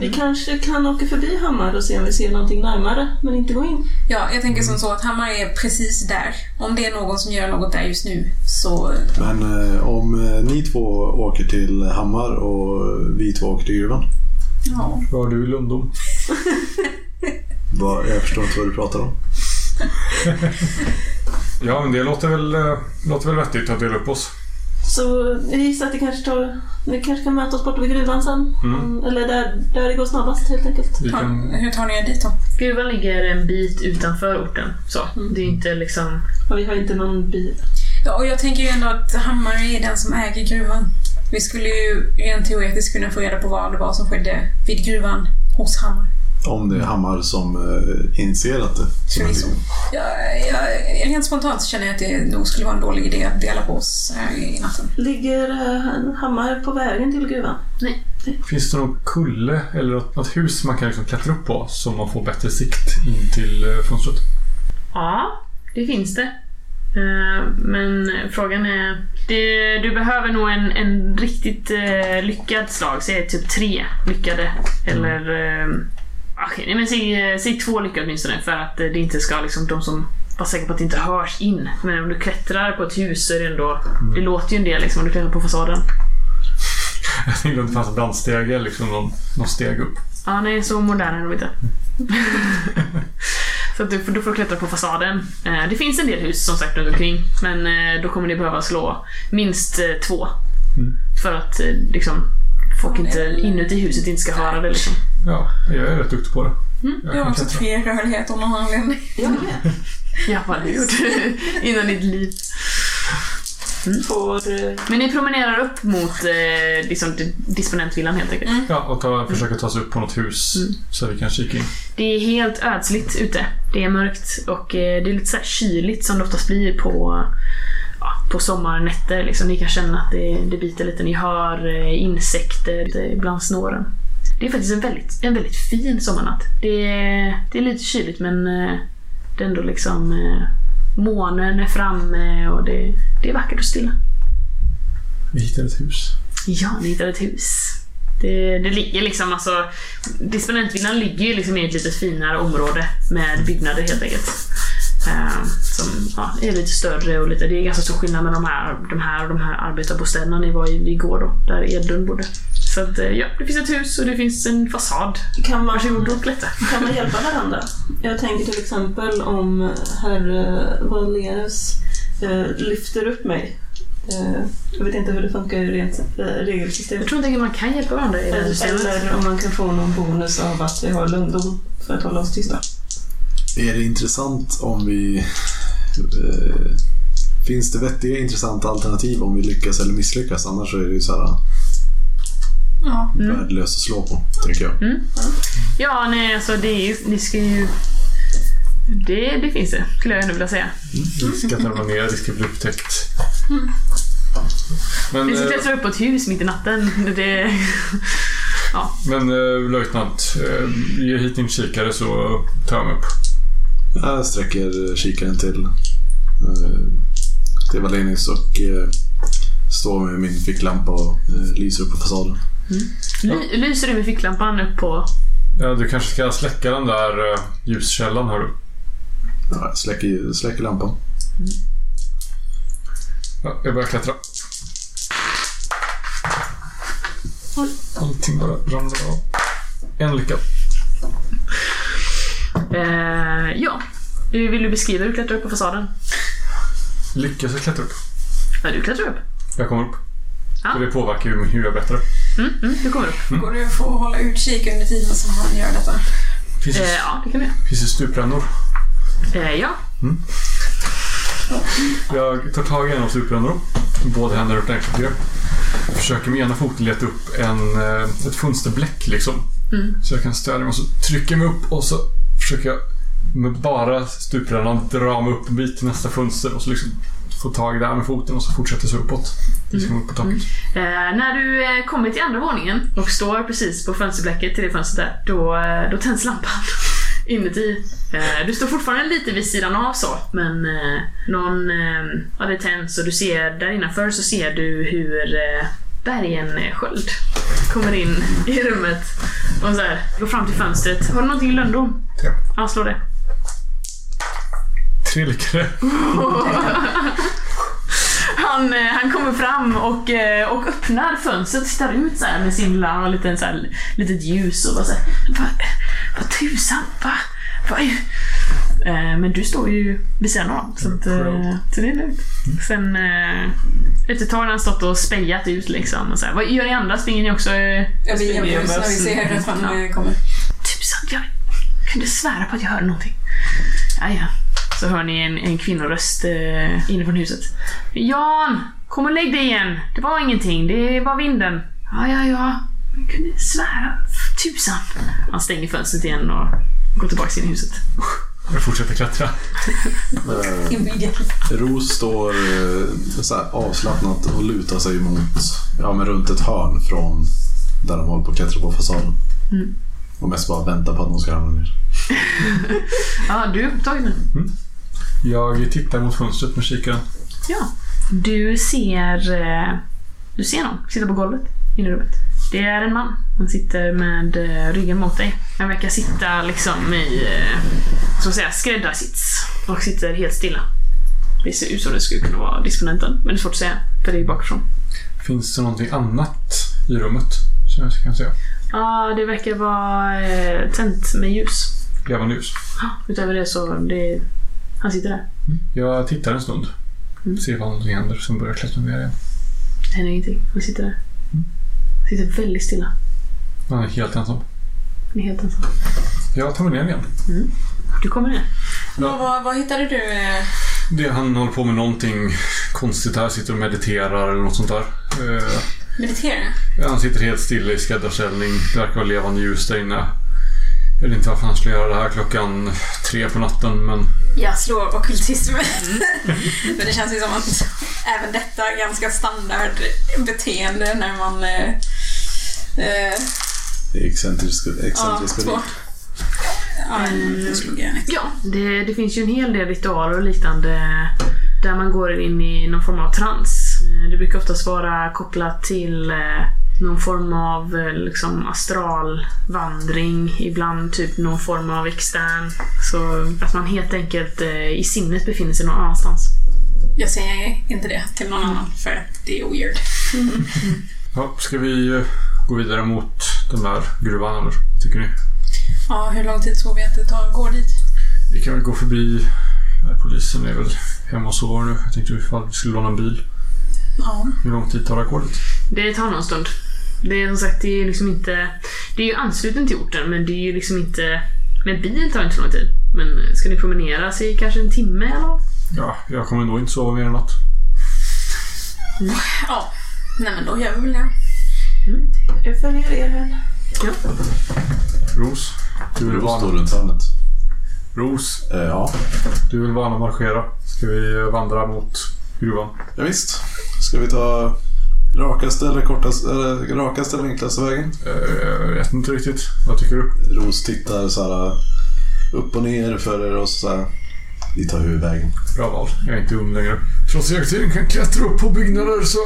Vi kanske kan åka förbi Hammar och se om vi ser någonting närmare, men inte gå in. Ja, jag tänker som så att Hammar är precis där. Om det är någon som gör något där just nu så... Men eh, om eh, ni två åker till Hammar och vi två åker till gruvan. Ja. Var du i Lundom? Vad- Jag förstår inte vad du pratar om. Ja, men det låter väl, eh, låter väl vettigt att dela upp oss. Så jag gissar att det kanske tar... Vi kanske kan möta oss borta vid gruvan sen. Mm. Eller där, där det går snabbast helt enkelt. Vi kan, hur tar ni er dit då? Gruvan ligger en bit utanför orten. Så. Mm. Det är inte liksom... Och vi har inte någon bil. Ja, och jag tänker ju ändå att Hammar är den som äger gruvan. Vi skulle ju rent teoretiskt kunna få reda på vad det var som skedde vid gruvan hos Hammar. Om det är Hammar som eh, inser att det som Förvisso. Jag, jag, rent spontant så känner jag att det nog skulle vara en dålig idé att dela på oss här i natten. Ligger eh, Hammar på vägen till gruvan? finns det någon kulle eller något, något hus man kan liksom klättra upp på så man får bättre sikt in till eh, fönstret? Ja, det finns det. Eh, Men frågan är... Det, du behöver nog en, en riktigt eh, lyckad slag. Säg typ tre lyckade. Eller... Eh, okej, nej, men säg, säg två lyckade åtminstone för att eh, det inte ska liksom de som var säkra på att det inte hörs in. Men om du klättrar på ett hus så är det ändå... Det låter ju en del liksom om du klättrar på fasaden. Jag tänkte om det fanns brandstege, liksom någon, någon steg upp. Ja, nej, så moderna är de inte. så att du, får- du får klättra på fasaden. Eh, Det finns en del hus som sagt runt omkring, men eh, då kommer ni behöva slå minst eh, två. Mm. För att eh, liksom, folk inte inuti huset inte ska höra det. Liksom. Ja, jag är rätt duktig på det. Jag Jag har också tre rörlighet av någon anledning. Jag med. Ja, vad har du gjort innan ditt liv? Får... eh, Men ni promenerar upp mot eh, liksom, di- disponentvillan helt enkelt. Ja, och ta, försöka ta sig upp på något hus så vi kan kika in. Det är helt ödsligt ute. Det är mörkt och eh, det är lite så här kyligt som det oftast blir på, ja, på sommarnätter. Liksom. Ni kan känna att det, det biter lite. Ni hör eh, insekter bland snåren. Det är faktiskt en väldigt, en väldigt fin sommarnatt. Det det är lite kyligt men eh, det är ändå liksom eh, månen är framme och det, det är vackert och stilla. Vi hittar ett hus. Ja, ni hittar ett hus. Det, det ligger liksom alltså... Disponentvillan ligger ju liksom i ett lite finare område med byggnader helt enkelt. Eh, som ja, är lite större och lite... Det är ganska stor skillnad med de här, de här och de här arbetarbostäderna ni var i igår då, där Edlund bodde. Så att eh, ja, det finns ett hus och det finns en fasad. Kan man, Varsågod och klättra. kan man hjälpa varandra? Jag tänker till exempel om herr eh, Valerius eh, lyfter upp mig. Jag vet inte hur det funkar i rent eh, Jag regelsystem. tror inte att man kan hjälpa varandra i det. Eller om man kan få någon bonus av att vi har lundom för att hålla oss tysta. Är det intressant om vi... Eh, finns det vettiga intressanta alternativ om vi lyckas eller misslyckas? Annars så är det ju så här Ja. värdelöst att slå på, tänker jag. Ja, nej alltså det är ju... Ni ska ju... Det, det finns det, skulle jag ändå vilja säga. Risk att ramla ner, risk att bli upptäckt. Men, Vi ska eh, klättra upp på ett hus mitt i natten. Det... men eh, löjtnant, eh, ge hit din kikare så tar jag mig upp. Jag sträcker kikaren till, eh, till Valenius och eh, står med min ficklampa och eh, lyser upp på fasaden. Ly- lyser du med ficklampan upp på... Ja, du kanske ska släcka den där ljuskällan, hör du? Ja, jag släcker, släcker lampan. Ja, jag börjar klättra. Allting bara ramlar av. En lycka. Eh, ja. Vill du beskriva hur du klättrar upp på fasaden? Lyckas jag klättra upp? Ja, du klättrar upp. Jag kommer upp. Ja. Så det påverkar ju hur jag berättar. Mm, mm, du kommer upp. Går det att få hålla utkik under tiden som han gör detta? Finns Eh, det, ja, det kan vi göra. finns det stuprännor? Eh, ja. Jag tar tag i en av stuprännorna. Båda händer upp grepp. försöker med ena foten leta upp en, eh, ett fönsterbläck liksom. Mm. Så jag kan stödja mig och så trycker jag mig upp och så försöker jag med bara stuprännan dra mig upp en bit till nästa fönster och så liksom få tag där med foten och så fortsätter så uppåt. Tills kommer upp på taket. Eh, när du eh, kommer till andra våningen och står precis på fönsterblecket till det fönstret där, då, eh, då tänds lampan inuti. Eh, du står fortfarande lite vid sidan av så, men eh, någon, eh, ja det tänds och du ser där innanför så ser du hur eh, Bergen-sköld kommer in i rummet och så här, går fram till fönstret. Har du någonting i lönndom? Ja. Ja, slå det. Lyckade. Han, han kommer fram och, eh, och öppnar fönstret, tittar ut så med sin lilla, och lite så här, litet ljus och bara såhär, vad, vad tusan, va? Vad är... Eh, Men du står ju vid sidan av, så, att, eh, så det är lugnt. Sen eh, efter ett tag har han stått och spejat ut liksom. Och så här, vad gör ni andra? Springer ni också? eh, Ja, vi springer jämför oss när vi ser att han Ja. eh, kommer. Tusan, jag kunde svära på att jag hörde någonting. Ja, ja. Så hör ni en, en kvinnoröst eh, inifrån huset. Jan! Kom och lägg dig igen! Det var ingenting, det var vinden. Ja, ja, ja. Jag kunde svära. Tusan. Han stänger fönstret igen och går tillbaka in i huset. Jag fortsätter klättra. Eh. Ros står eh, så här avslappnat och lutar sig mot, ja men runt ett hörn från där de håller på att klättra på fasaden. Mm. Och mest bara väntar på att någon ska ramla ner. Ja, du är upptagen nu. Jag tittar mot fönstret med kikaren. Ja. Du ser... Eh, du ser någon sitta på golvet inne i rummet. Det är en man. Han sitter med eh, ryggen mot dig. Han verkar sitta liksom i, eh, så att säga, skräddarsits. Och sitter helt stilla. Det ser ut som det skulle kunna vara disponenten, men det är svårt att säga, för det är bakifrån. Finns det någonting annat i rummet som jag kan säga? Ja, det verkar vara eh, tänt med ljus. Levande ljus. Ja, utöver det så, det, han sitter där. Jag tittar en stund. Mm. Ser vad någonting händer, sen börjar jag klättra ner igen. Det händer ingenting. Han sitter där. Sitter väldigt stilla. Han är helt ensam. Han är helt ensam. Jag tar mig ner igen. Du kommer ner. Vad, vad, vad hittade du? eh, Det, han håller på med någonting konstigt här. Sitter och mediterar eller något sånt där. Eh, Meditera? han sitter helt stilla i skräddarställning. Det verkar vara levande ljus där inne. Jag vet inte varför han skulle göra det här klockan tre på natten, men Jag slår ockultism. Men det känns ju som att även detta är ganska standard beteende när man... Eh, Det är excentrisk, ja, excentrisk två. Ja, slog jag. Ja, det, det finns ju en hel del ritualer och liknande där man går in i någon form av trans. Eh, Det brukar oftast vara kopplat till eh, någon form av liksom astralvandring, ibland typ någon form av extern. Så att man helt enkelt i sinnet befinner sig någon annanstans. Jag säger inte det till någon annan för att det är weird. ja, ska vi gå vidare mot den där gruvan eller? Tycker ni? Ja, hur lång tid tror vi att det tar att gå dit? Vi kan väl gå förbi... Polisen är väl hemma och sover nu. Jag tänkte ifall vi skulle låna en bil. Ja. Hur lång tid tar det att gå dit? Det tar någon stund. Det är som sagt, det är liksom inte... Det är ju ansluten till orten, men det är ju liksom inte... Med bil tar det inte så lång tid. Men ska ni promenera så i kanske en timme eller? Ja, jag kommer nog inte sova mer än natt. Ja. Nej men då gör vi väl det. Jag följer er. Ros, du vill Ros står runt hörnet. Ros, Eh, ja, du vill vana marschera. Ska vi eh, vandra mot gruvan? ja, visst. Ska vi ta rakaste eller kortaste, eller rakaste eller enklaste vägen? Eh, Jag vet inte riktigt. Vad tycker du? Ros tittar så här upp och ner för oss så här. Vi tar huvudvägen. Bra val. Jag är inte ung längre. Trots att jag tydligen kan klättra upp på byggnader så...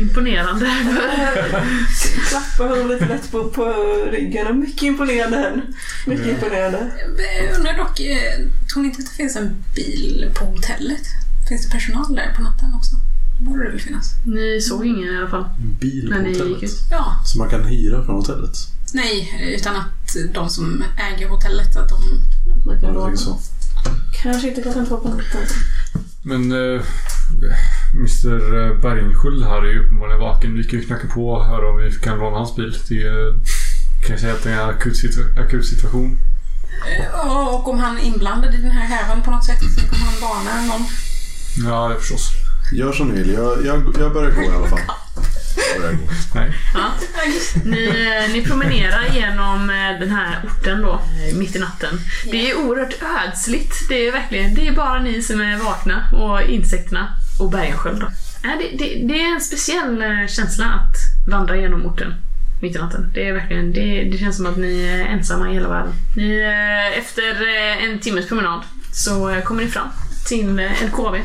Imponerande. Klappar honom lite lätt på, på ryggen. Mycket imponerande. Mycket imponerande. Jag undrar dock, eh, tror ni inte att det finns en bil på hotellet? Finns det personal där på natten också? Det borde det väl finnas? Ni såg ingen i alla fall. Bil på hotellet. Ja, Som man kan hyra från hotellet. nej, utan att de som äger hotellet, att de... Man kan Ja, jag låna. Kanske inte klockan två på natten. Men... Eh, Mr Bergsköld här är ju uppenbarligen vaken. Vi kan ju knacka på och höra om vi kan låna hans bil. Det är, kan jag säga att det är en akut, situ- akut situation. Eh, Och om han är inblandad i den här härvan på något sätt, så kommer han varna någon. Ja, det förstås. Gör som ni vill. Jag, jag, jag börjar gå i alla fall. Jag börjar gå. Nej. Ja. Ni, eh, ni promenerar genom eh, den här orten då, eh, mitt i natten. Det är oerhört ödsligt. Det är verkligen, det är bara ni som är vakna och insekterna och Bergensköld då. Det, det, det är en speciell eh, känsla att vandra genom orten mitt i natten. Det är verkligen, det, det känns som att ni är ensamma i hela världen. Ni, eh, efter eh, en timmes promenad så kommer ni fram till LKAB.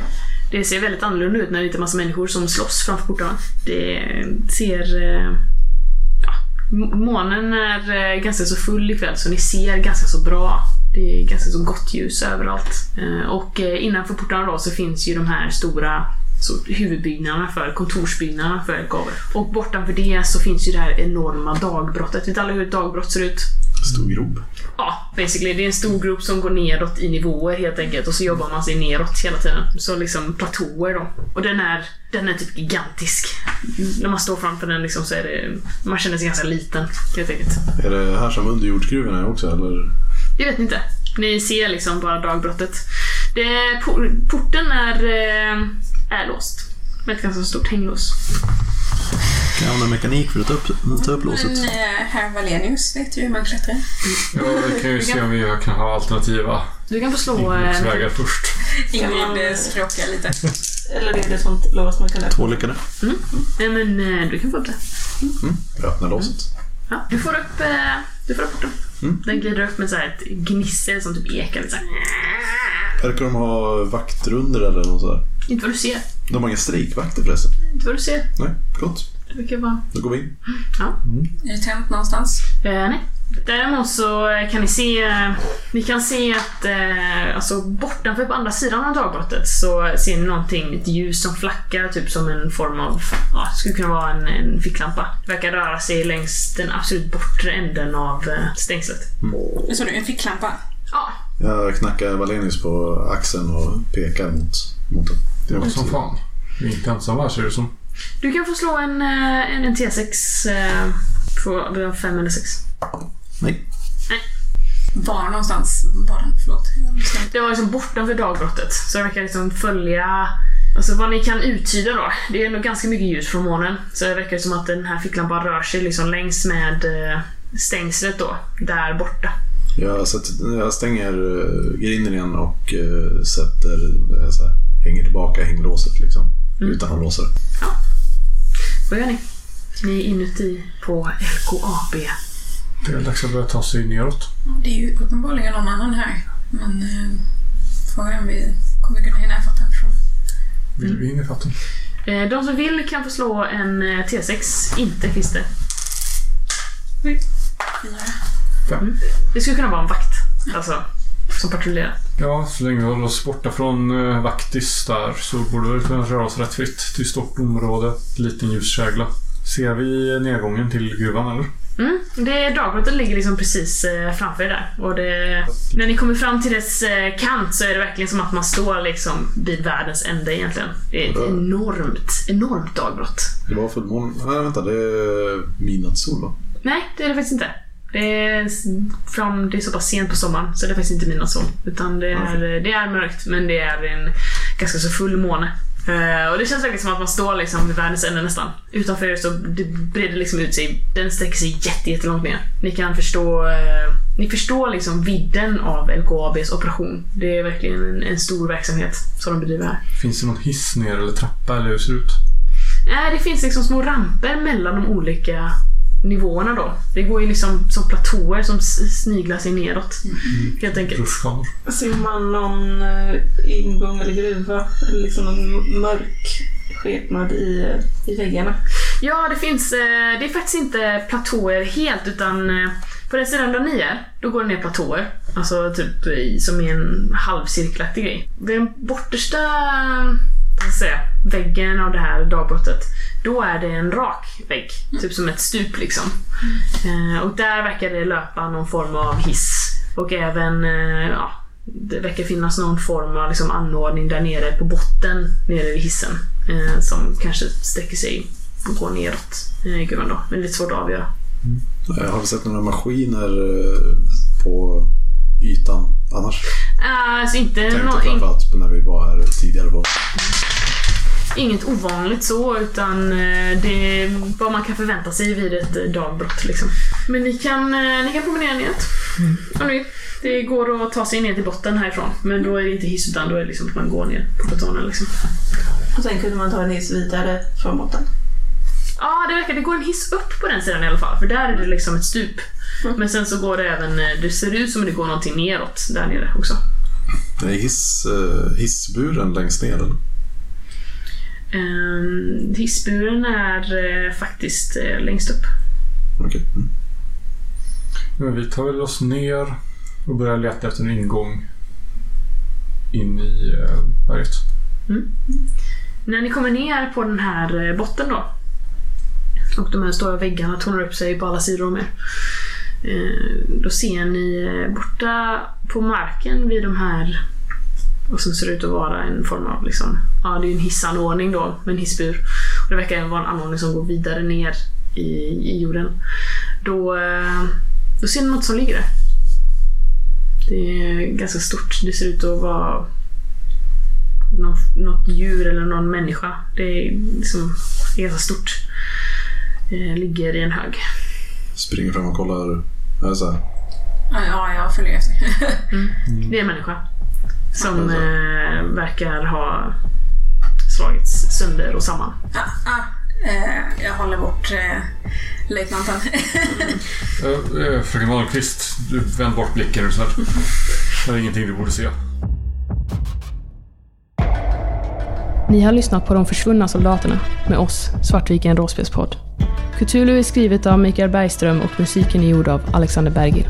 Det ser väldigt annorlunda ut när det inte är massa människor som slåss framför portarna. Det ser... Ja, månen är ganska så full ikväll så ni ser ganska så bra. Det är ganska så gott ljus överallt. Eh, Och eh, innanför portarna då så finns ju de här stora så huvudbyggnaderna för kontorsbyggnaderna för LKAB. Och bortanför det så finns ju det här enorma dagbrottet. Vet alla hur ett dagbrott ser ut? Stor grop. Ja, basically. Det är en stor grop som går neråt i nivåer helt enkelt och så jobbar man sig neråt hela tiden. Så liksom platåer då. Och den är, den är typ gigantisk. När man står framför den liksom så är det, man känner sig ganska liten helt enkelt. Är det här som underjordsgruvorna är också eller? Jag vet inte. Ni ser liksom bara dagbrottet. Det, por- porten är, eh, är låst. Med ett ganska stort hänglås. Kan jag använda mekanik för att ta upp, ta upp låset? Men eh, herr Valenius vet ju hur man klättrar. Ja, vi kan ju se om vi kan ha alternativa Du kan få slå... Eh, ingångsvägar först. Ingrid eh, språkar lite. Eller är det sånt lås man kan öppna? Två lyckade. nej men eh, du kan få upp det. Jag öppnar låset. Ja, du får upp, du får upp porten. Mm. Den glider upp med så här ett gnissel som typ ekar lite så här. Verkar de ha vaktrunder eller något sådär? Inte vad du ser. De har inga strejkvakter förresten. Inte vad du ser. Nej, gott. Det verkar vara... Då går vi in. Är det tänt någonstans? Eh, nej. Däremot så kan ni se, ni kan se att eh, alltså bortanför på andra sidan av dagbrottet så ser ni någonting, ett ljus som flackar typ som en form av, ja, det skulle kunna vara en, en ficklampa. Det verkar röra sig längs den absolut bortre änden av eh, stängslet. Det såg du, en ficklampa. Ja, Jag knackar Valenius på axeln och pekar mot, mot den. Det är Som fan. Vi är inte ensamma ser det som. du kan få slå en, eh, en, en T6 eh, på, vi har fem eller sex. Nej. Var någonstans var den? Förlåt. Jag. Det var liksom bortanför dagbrottet. Så det verkar liksom följa... Alltså vad ni kan uttyda då. Det är nog ganska mycket ljus från månen. Så det verkar som att den här ficklampan rör sig liksom längs med eh, stängslet då. Där borta. Jag, sätter, jag stänger eh, grinden igen och eh, sätter, så här, hänger tillbaka hänglåset liksom. Utan att låsa det. Vad gör ni? Ni är inuti på LKAB. Det är dags att börja ta sig neråt. Det är ju uppenbarligen någon annan här. Men eh, frågan är om vi kommer kunna hinna ifatt den personen. Vill vi in i fatten? Eh, de som vill kan få slå en eh, T6. Inte Christer. Fyra. Fem. Det skulle kunna vara en vakt. Alltså, som patrullerar. Ja, så länge vi håller oss borta från eh, Vaktis där så borde vi kunna röra oss rätt fritt till stort område. Liten ljuskägla. Ser vi nedgången till gruvan eller? Mm, det dagbrottet ligger liksom precis eh, framför er där. Och det, när ni kommer fram till dess eh, kant så är det verkligen som att man står liksom vid världens ände egentligen. Det är ett enormt, enormt dagbrott. Det var fullmåne. Nej, vänta. Det är midnattssol va? Nej, det är det faktiskt inte. Det är, fram, det är så pass sent på sommaren så det är faktiskt inte midnattssol. Utan det är, det är mörkt men det är en ganska så full måne. Eh, och det känns verkligen som att man står liksom vid världens ände nästan. Utanför er så det breder liksom ut sig. Den sträcker sig jätte, jättelångt ner. Ni kan förstå eh, Ni förstår liksom vidden av LKABs operation. Det är verkligen en, en stor verksamhet som de bedriver här. Finns det någon hiss ner eller trappa eller hur ser det ut? Nej, det finns liksom små ramper mellan de olika nivåerna då. Det går ju liksom som platåer som sniglar sig neråt. Helt enkelt. Rutschkanor? Ser man någon eh, ingång eller gruva? Eller liksom någon mörk skepnad i, i väggarna? Ja, det finns... eh, Det är faktiskt inte platåer helt utan eh, på den sidan där ni är, då går det ner platåer. Alltså typ som i en halvcirkelaktig grej. Den bortersta vad ska jag säga, väggen av det här dagbrottet, då är det en rak vägg. Typ som ett stup liksom. Eh, Och där verkar det löpa någon form av hiss. Och även, eh, ja, det verkar finnas någon form av liksom anordning där nere på botten, nere vid hissen. Eh, som kanske sträcker sig och går neråt i gruvan då. Men det är lite svårt att avgöra. Eh, Har vi sett några maskiner eh, på ytan annars? Eh, alltså inte Tänkte framförallt på när vi var här tidigare på. inget ovanligt så, utan eh, det är vad man kan förvänta sig vid ett eh, dagbrott. Liksom. Men ni kan, eh, ni kan promenera neråt om ni vill. Det går att ta sig ner till botten härifrån, men då är det inte hiss utan då är det liksom att man går ner på betonen. Liksom. Och sen kunde man ta en hiss vidare från botten. Ja, det verkar det går en hiss upp på den sidan i alla fall, för där är det liksom ett stup. Men sen så går det även, eh, det ser ut som att det går någonting neråt där nere också. Är hiss, eh, hissburen längst ner eller? Um, hissburen är eh, faktiskt längst upp. Okej. Mm. Men vi tar väl oss ner och börjar leta efter en ingång in i berget. När ni kommer ner på den här botten då och de här stora väggarna tornar upp sig på alla sidor om er. Eh, då ser ni eh, borta på marken vid de här och som ser ut att vara en form av liksom, ja det är ju en hissanordning då med en hissbur. Och det verkar även vara en anordning som går vidare ner i, i jorden. Då, eh, då ser ni något som ligger där. Det är ganska stort. Det ser ut att vara någon, något djur eller någon människa. Det är liksom det är ganska stort. Det ligger i en hög. Springer fram och kollar. Är så här? Ja, ja, jag följer efter. Det är en människa. Som eh, verkar ha slagits sönder och samman. ah, ah, eh, jag håller bort eh, löjtnanten. Eh, eh, Fröken Wahlqvist, du vänd bort blicken nu snäll. Det är ingenting du borde se. Ni har lyssnat på De försvunna soldaterna med oss, Svartviken Råspelspodd. Cthulhu är skrivet av Mikael Bergström och musiken är gjord av Alexander Bergil.